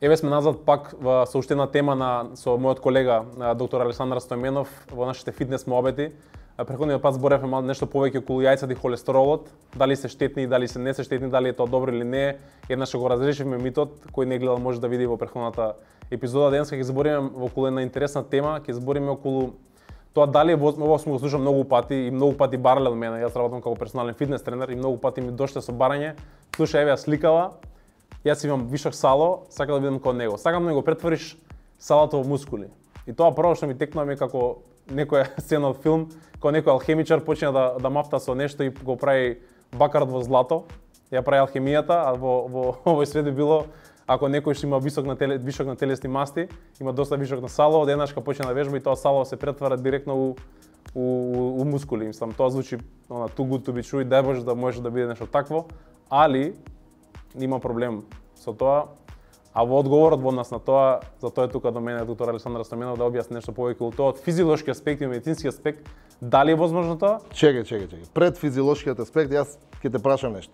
Еве сме назад пак во соуштена тема на со мојот колега доктор Александар Стојменов во нашите фитнес мобети. Преходниот пат зборевме мал нешто повеќе околу јајцата и холестеролот, дали се штетни, дали се не се штетни, дали е тоа добро или не. Еднаш го разрешивме митот, кој не гледал може да види во преходната епизода. Денеска ќе збориме околу една интересна тема, ќе збориме околу тоа дали е возможно, ова сум го слушам многу пати и многу пати барале од мене, јас работам како персонален фитнес тренер и многу пати ми дошле со барање, слушај еве ја сликава, јас имам вишок сало, сакам да бидам кон него. Сакам да го претвориш салато во мускули. И тоа прво што ми текнува ми како некоја сцена од филм, кога некој алхемичар почина да да мафта со нешто и го прави бакарот во злато. Ја прави алхемијата, а во во овој свет би било ако некој што има висок на теле, висок на телесни масти, има доста висок на сало, денашка почне да вежба и тоа сало се претвара директно у у, у, у мускули. Мислам, тоа звучи она too good to be true и дај Боже да може да биде нешто такво, али има проблем со тоа. А во одговорот во нас на тоа, за тоа е тука до мене доктор Александар Стоменов да објасни нешто повеќе од тоа од физиолошки аспект и медицински аспект, дали е возможно тоа? Чекај, чекај, чекај. Пред физиолошкиот аспект јас ќе те прашам нешто.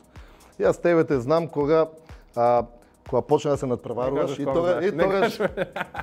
Јас тебе те знам кога а, кога почна да се надпреваруваш и тога и тогаш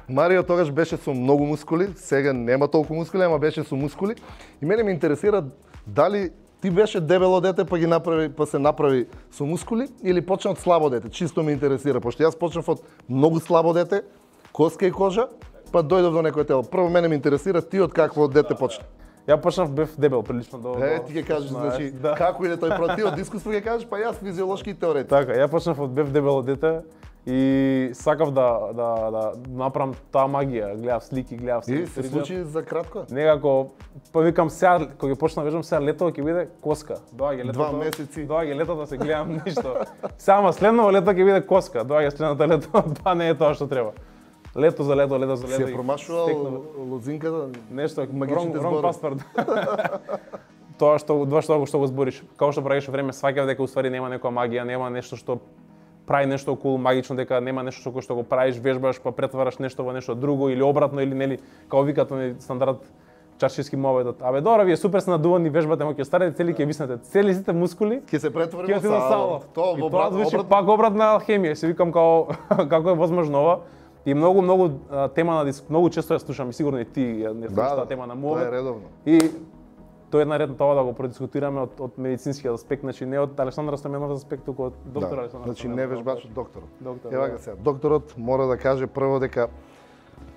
Марио тогаш беше со многу мускули, сега нема толку мускули, ама беше со мускули и мене ме интересира дали ти беше дебело дете па ги направи па се направи со мускули или почна од слабо дете? Чисто ме интересира, пошто јас почнав од многу слабо дете, коска и кожа, па дојдов до некој тело. Прво мене ме интересира ти од какво дете почна. Ја почнав бев дебел прилично до Е, ти ќе кажеш значи да. како иде тој против од искуство ќе кажеш, па јас физиолошки и теоретски. Така, ја почнав од бев дебело дете и сакав да да да направам таа магија, гледав слики, гледав И се случи за кратко? Некако, па викам сега, кога ќе почна да вежам сега лето ќе биде коска. Доаѓа летото. Два месеци. Доаѓа летото се гледам ништо. Ама следново лето ќе биде коска. Доаѓа следното лето, па не е тоа што треба. Лето за лето, лето за лето. Се промашувал стекнав лозинката? нешто магичните зборови. паспорт. тоа што што што го збориш, како што правиш време сваќав дека уствари нема некоја магија, нема нешто што прави нешто околу магично дека нема нешто што што го правиш, вежбаш, па претвараш нешто во нешто друго или обратно или нели како викат на стандард чаршиски моведот. Абе добро, вие супер сте надувани, вежбате, ама ќе старите цели ќе виснете. Цели сите мускули Ќе се претвори во сало. Тоа во тоа брат, звучи обрат. пак обратна алхемија. Се викам као како е возможно ова. И многу многу тема на диск, многу често ја слушам и сигурно и ти ја не слушаш Да, таа тема на тоа мовет. е редовно. И тоа е ред тоа да го продискутираме од, од медицинскиот аспект, значи не од Александра Стоменов аспект, туку од доктор да. Александар Значи не вежбач од докторот. Доктор, Ева да. сега, докторот мора да каже прво дека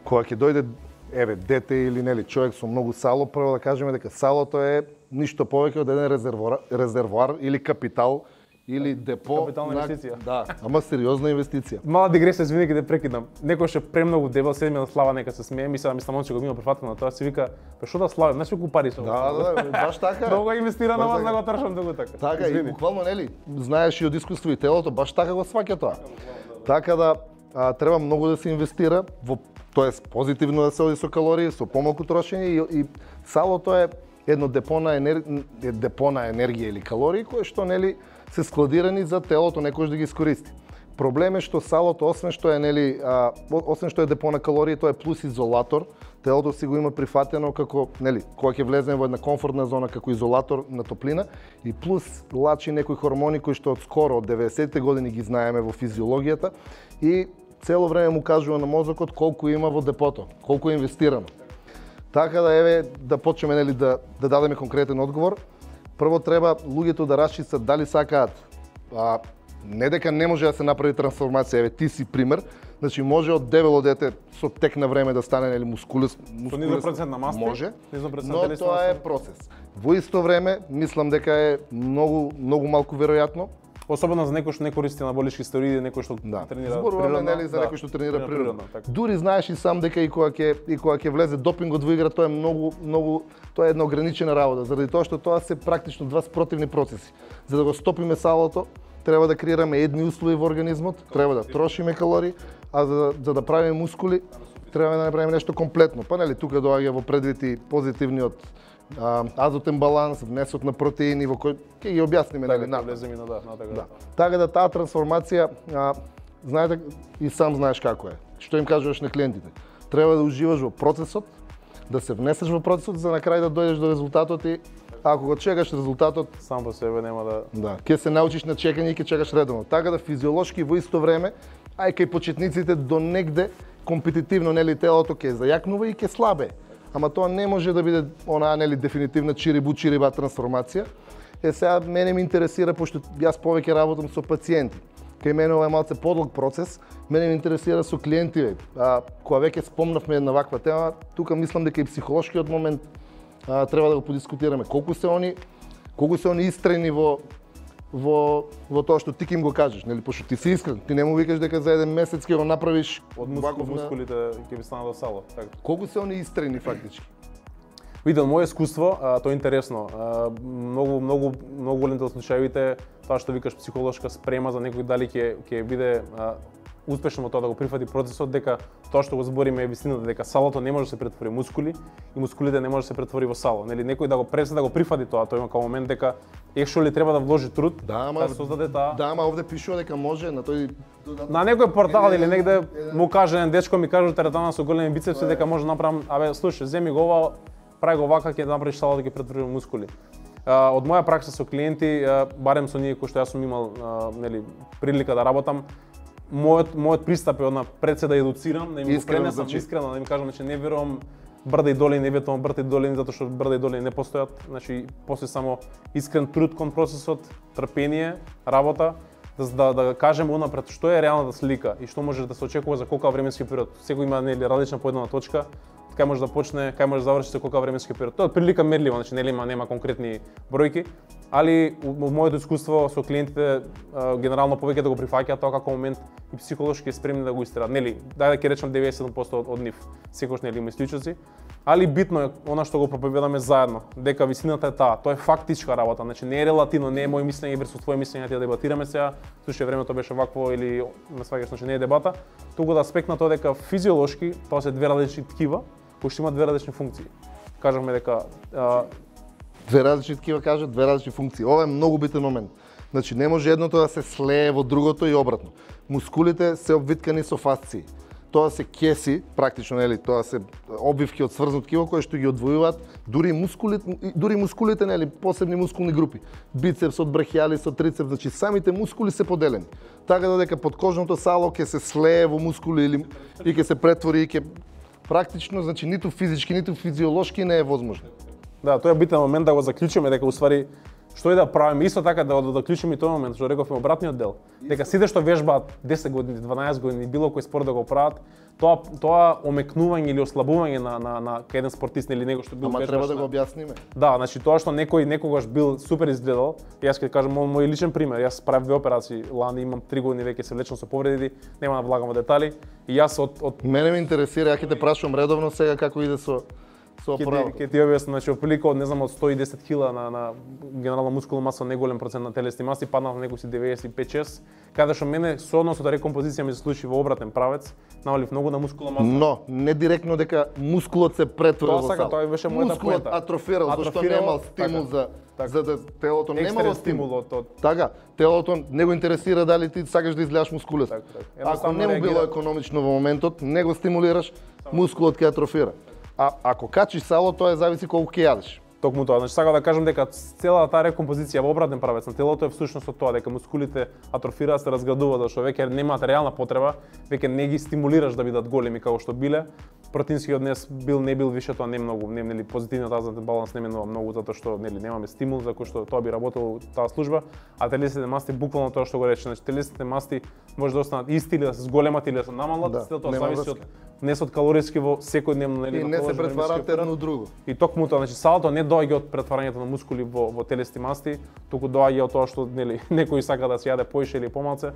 кога ќе дојде еве дете или нели човек со многу сало, прво да кажеме дека салото е ништо повеќе од еден резервоар, резервоар или капитал или депо Капитална инвестиција. Да, ама сериозна инвестиција. Мала дигресија, извини ќе те прекидам. Некој што е премногу дебел, седи на слава нека се смее, мисля, мисля момче го има прифатено на тоа, се вика, па што да славам, знаеш колку пари со Да, да, баш така. Многу инвестира на вас да го тршам туку така. Така и Извини. буквално нели, знаеш и од искуство и телото баш така го сваќа тоа. Така да а, треба многу да се инвестира во тоест позитивно да се оди со калории, со помалку трошење и, и салото е едно депо на енер... депо на енергија или калории кои што нели се складирани за телото некој да ги искористи. Проблем е што салото освен што е нели а, освен што е депо на калории, тоа е плюс изолатор. Телото си го има прифатено како нели кога ќе влеземе во една комфортна зона како изолатор на топлина и плюс лачи некои хормони кои што од скоро од 90-те години ги знаеме во физиологијата и цело време му кажува на мозокот колку има во депото, колку е инвестирано. Така да еве да почнеме нели да да дадеме конкретен одговор. Прво треба луѓето да расчистат дали сакаат а, не дека не може да се направи трансформација, еве ти си пример, значи може од дебело дете со тек на време да стане нели мускулес, Со низок процент на масти, Може, но тоа е процес. Во исто време, мислам дека е многу многу малку веројатно Особено за некој што не користи анаболички стероиди, некој што Да. тренира Зборуваме природно, нели за да, некој што тренира природно. така. Дури знаеш и сам дека и кога ќе и кога ќе влезе допингот во игра, тоа е многу многу тоа е една ограничена работа, заради тоа што тоа се практично два спротивни процеси. За да го стопиме салото, треба да креираме едни услови во организмот, треба да трошиме калории, а за, да- за да правиме мускули, треба да направиме нешто комплетно. Па нели тука доаѓа во предвид и позитивниот азотен баланс, внесот на протеини во кој ќе ги објасниме Така, нели натаму. влеземе на да, на така. Да. Така да таа трансформација, а, знаете и сам знаеш како е. Што им кажуваш на клиентите? Треба да уживаш во процесот, да се внесеш во процесот за на крај да дојдеш до резултатот и ако го чекаш резултатот, Сам по себе нема да да, ќе се научиш на чекање и ќе чекаш редовно. Така да физиолошки во исто време ај кај почетниците до негде компетитивно нели телото ќе зајакнува и ќе слабе. Ама тоа не може да биде онаа нели дефинитивна чирибу чириба трансформација. Е сега мене ме интересира пошто јас повеќе работам со пациенти. Кај мене ова е малце подлог процес, мене ме интересира со клиентите. А, кога веќе спомнавме на ваква тема, тука мислам дека и психолошкиот момент а, треба да го подискутираме. Колку се они колку се они истрени во во во тоа што ти ќе им го кажеш, нели пошто ти си искрен, ти не му викаш дека за еден месец ќе го направиш од мускул, мускулите ќе ви станат до сало. Така. Колку се они истрени фактички? Видел моје искуство, а, тоа е интересно. А, многу многу многу голем дел случаевите тоа што викаш психолошка спрема за некој дали ќе ќе биде а, успешно тоа да го прифати процесот дека тоа што го збориме е вистината дека салото не може да се претвори во мускули и мускулите не може да се претвори во сало. Нели некој да го преса да го прифати тоа, тој има као момент дека екшо ли треба да вложи труд да, ама, да создаде таа. Да, ама овде пишува дека може на тој на некој портал или негде му каже еден дечко ми каже теретана со големи бицепси дека може да направам, абе слушај, земи го ова, прави го вака ќе направиш салото ќе претвори во мускули. Од моја пракса со клиенти, барем со ние кои што јас сум имал нели прилика да работам, мојот мојот пристап е одна пред се да едуцирам, да им го пренесам значи... искрено, да им кажам значи не верувам брда и долини, не ветувам брда и долини затоа што брда и долини не постојат, значи после само искрен труд кон процесот, трпение, работа, да, да, да кажеме унапред што е реалната слика и што може да се очекува за колку временски период. Секој има нели различна поеднана точка, кај може да почне, кај може да заврши со колку временски период. Тоа е прилика мерливо, значи нели има нема конкретни бројки, али во моето искуство со клиентите генерално повеќе да го прифаќаат тоа како момент и психолошки спремни да го истерат. Нели, дај да ќе речам 97% од, од нив. Секогаш нели има исклучоци, али битно е она што го проповедаме заедно, дека висината е таа, тоа е фактичка работа, значи не е релативно, не е мој мислење версус твое мислење, ти да дебатираме сега, слушај времето беше вакво или ме сваќаш, значи не е дебата, туку да аспект на тоа дека физиолошки тоа се две различни ткива кои што имаат две различни функции. Кажавме дека а... две различни такива кажат, две различни функции. Ова е многу битен момент. Значи не може едното да се слее во другото и обратно. Мускулите се обвиткани со фасции. Тоа се кеси, практично нели, тоа се обвивки од сврзно ткиво кои што ги одвојуваат дури мускулите, дури мускулите нели, посебни мускулни групи. Бицепс од брахиалис, од трицепс, значи самите мускули се поделени. Така додека подкожното сало ќе се слее во мускули или и ќе се претвори и ќе практично, значи ниту физички, ниту физиолошки не е возможно. Да, тоа е битен момент да го заклучиме дека уствари што и да правиме, исто така да да заклучиме и тој момент што рековме обратниот дел. Дека сите што вежбаат 10 години, 12 години, било кој спорт да го прават, тоа тоа омекнување или ослабување на на на кај еден спортист или него што бил Ама треба да го објасниме. Да, значи тоа што некој некогаш бил супер изгледал, јас ќе кажам мој, мој личен пример, јас правев две операции, лани имам 3 години веќе се лечам со повреди, нема да влагам во детали и јас од од Мене ме интересира, ја ќе те прашувам редовно сега како иде со со Ке ти, ти објаснам, значи од не знам од 110 кила на на генерална мускулна маса, неголем процент на телесни маси, паднав на некој си 95-6, каде што мене со односот рекомпозиција ми се случи во обратен правец, намалив многу на мускулна маса. Но не директно дека мускулот се претвори во сал. Тоа беше мојата Мускулот атрофирал, зашто немал стимул така, за така, за да телото немало стимул од од Така, телото не го интересира дали ти сакаш да изгледаш мускулес. Така, така. Ако не му било економично во моментот, не го стимулираш, мускулот ќе атрофира. А ако качиш сало, тоа е зависи колку ќе јадеш. Токму тоа, значи сакам да кажам дека целата таа рекомпозиција во обратен правец на телото е всушност од тоа дека мускулите атрофираат, се разградуваат, зашто веќе немаат реална потреба, веќе не ги стимулираш да бидат големи како што биле. Протеинскиот днес бил не бил више тоа не многу, не нели позитивниот азотен баланс не менува многу затоа што нели немаме стимул за кој што тоа би работело таа служба, а телесните масти буквално тоа што го рече, значи телесните масти може да останат исти или да се зголемат или да се намалат, да, тоа зависи од внесот калориски во секојдневно нели и не се претвараат едно друго. И токму тоа, значи салото не доаѓа од претварањето на мускули во во телесни масти, туку доаѓа од тоа што нели некој сака да се јаде поише или помалце.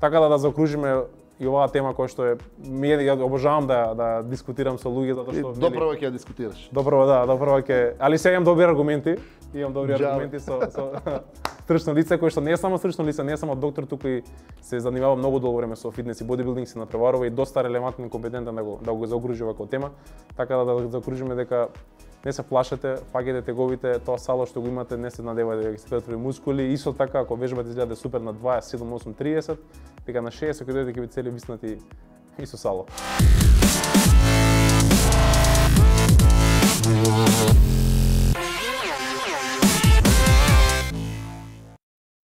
Така да да заокружиме и оваа тема која што е ми ја обожавам да да дискутирам со луѓе затоа што допрво ќе ја дискутираш. Допрво да, допрво ќе, али сега имам добри аргументи, имам добри Джав. аргументи со со стручно лице кој што не е само стручно лице, не е само доктор, туку и се занимава многу долго време со фитнес и бодибилдинг, се натпреварува и доста релевантен и компетентен да го да го заокружи вака тема. Така да да заокружиме дека не се плашете, фаќете теговите, тоа сало што го имате не да се надевате дека се претвори мускули. Исто така ако вежбате изгледа супер на 27, 8, 30, дека на 60 кога дојдете ќе ви цели виснати и со сало.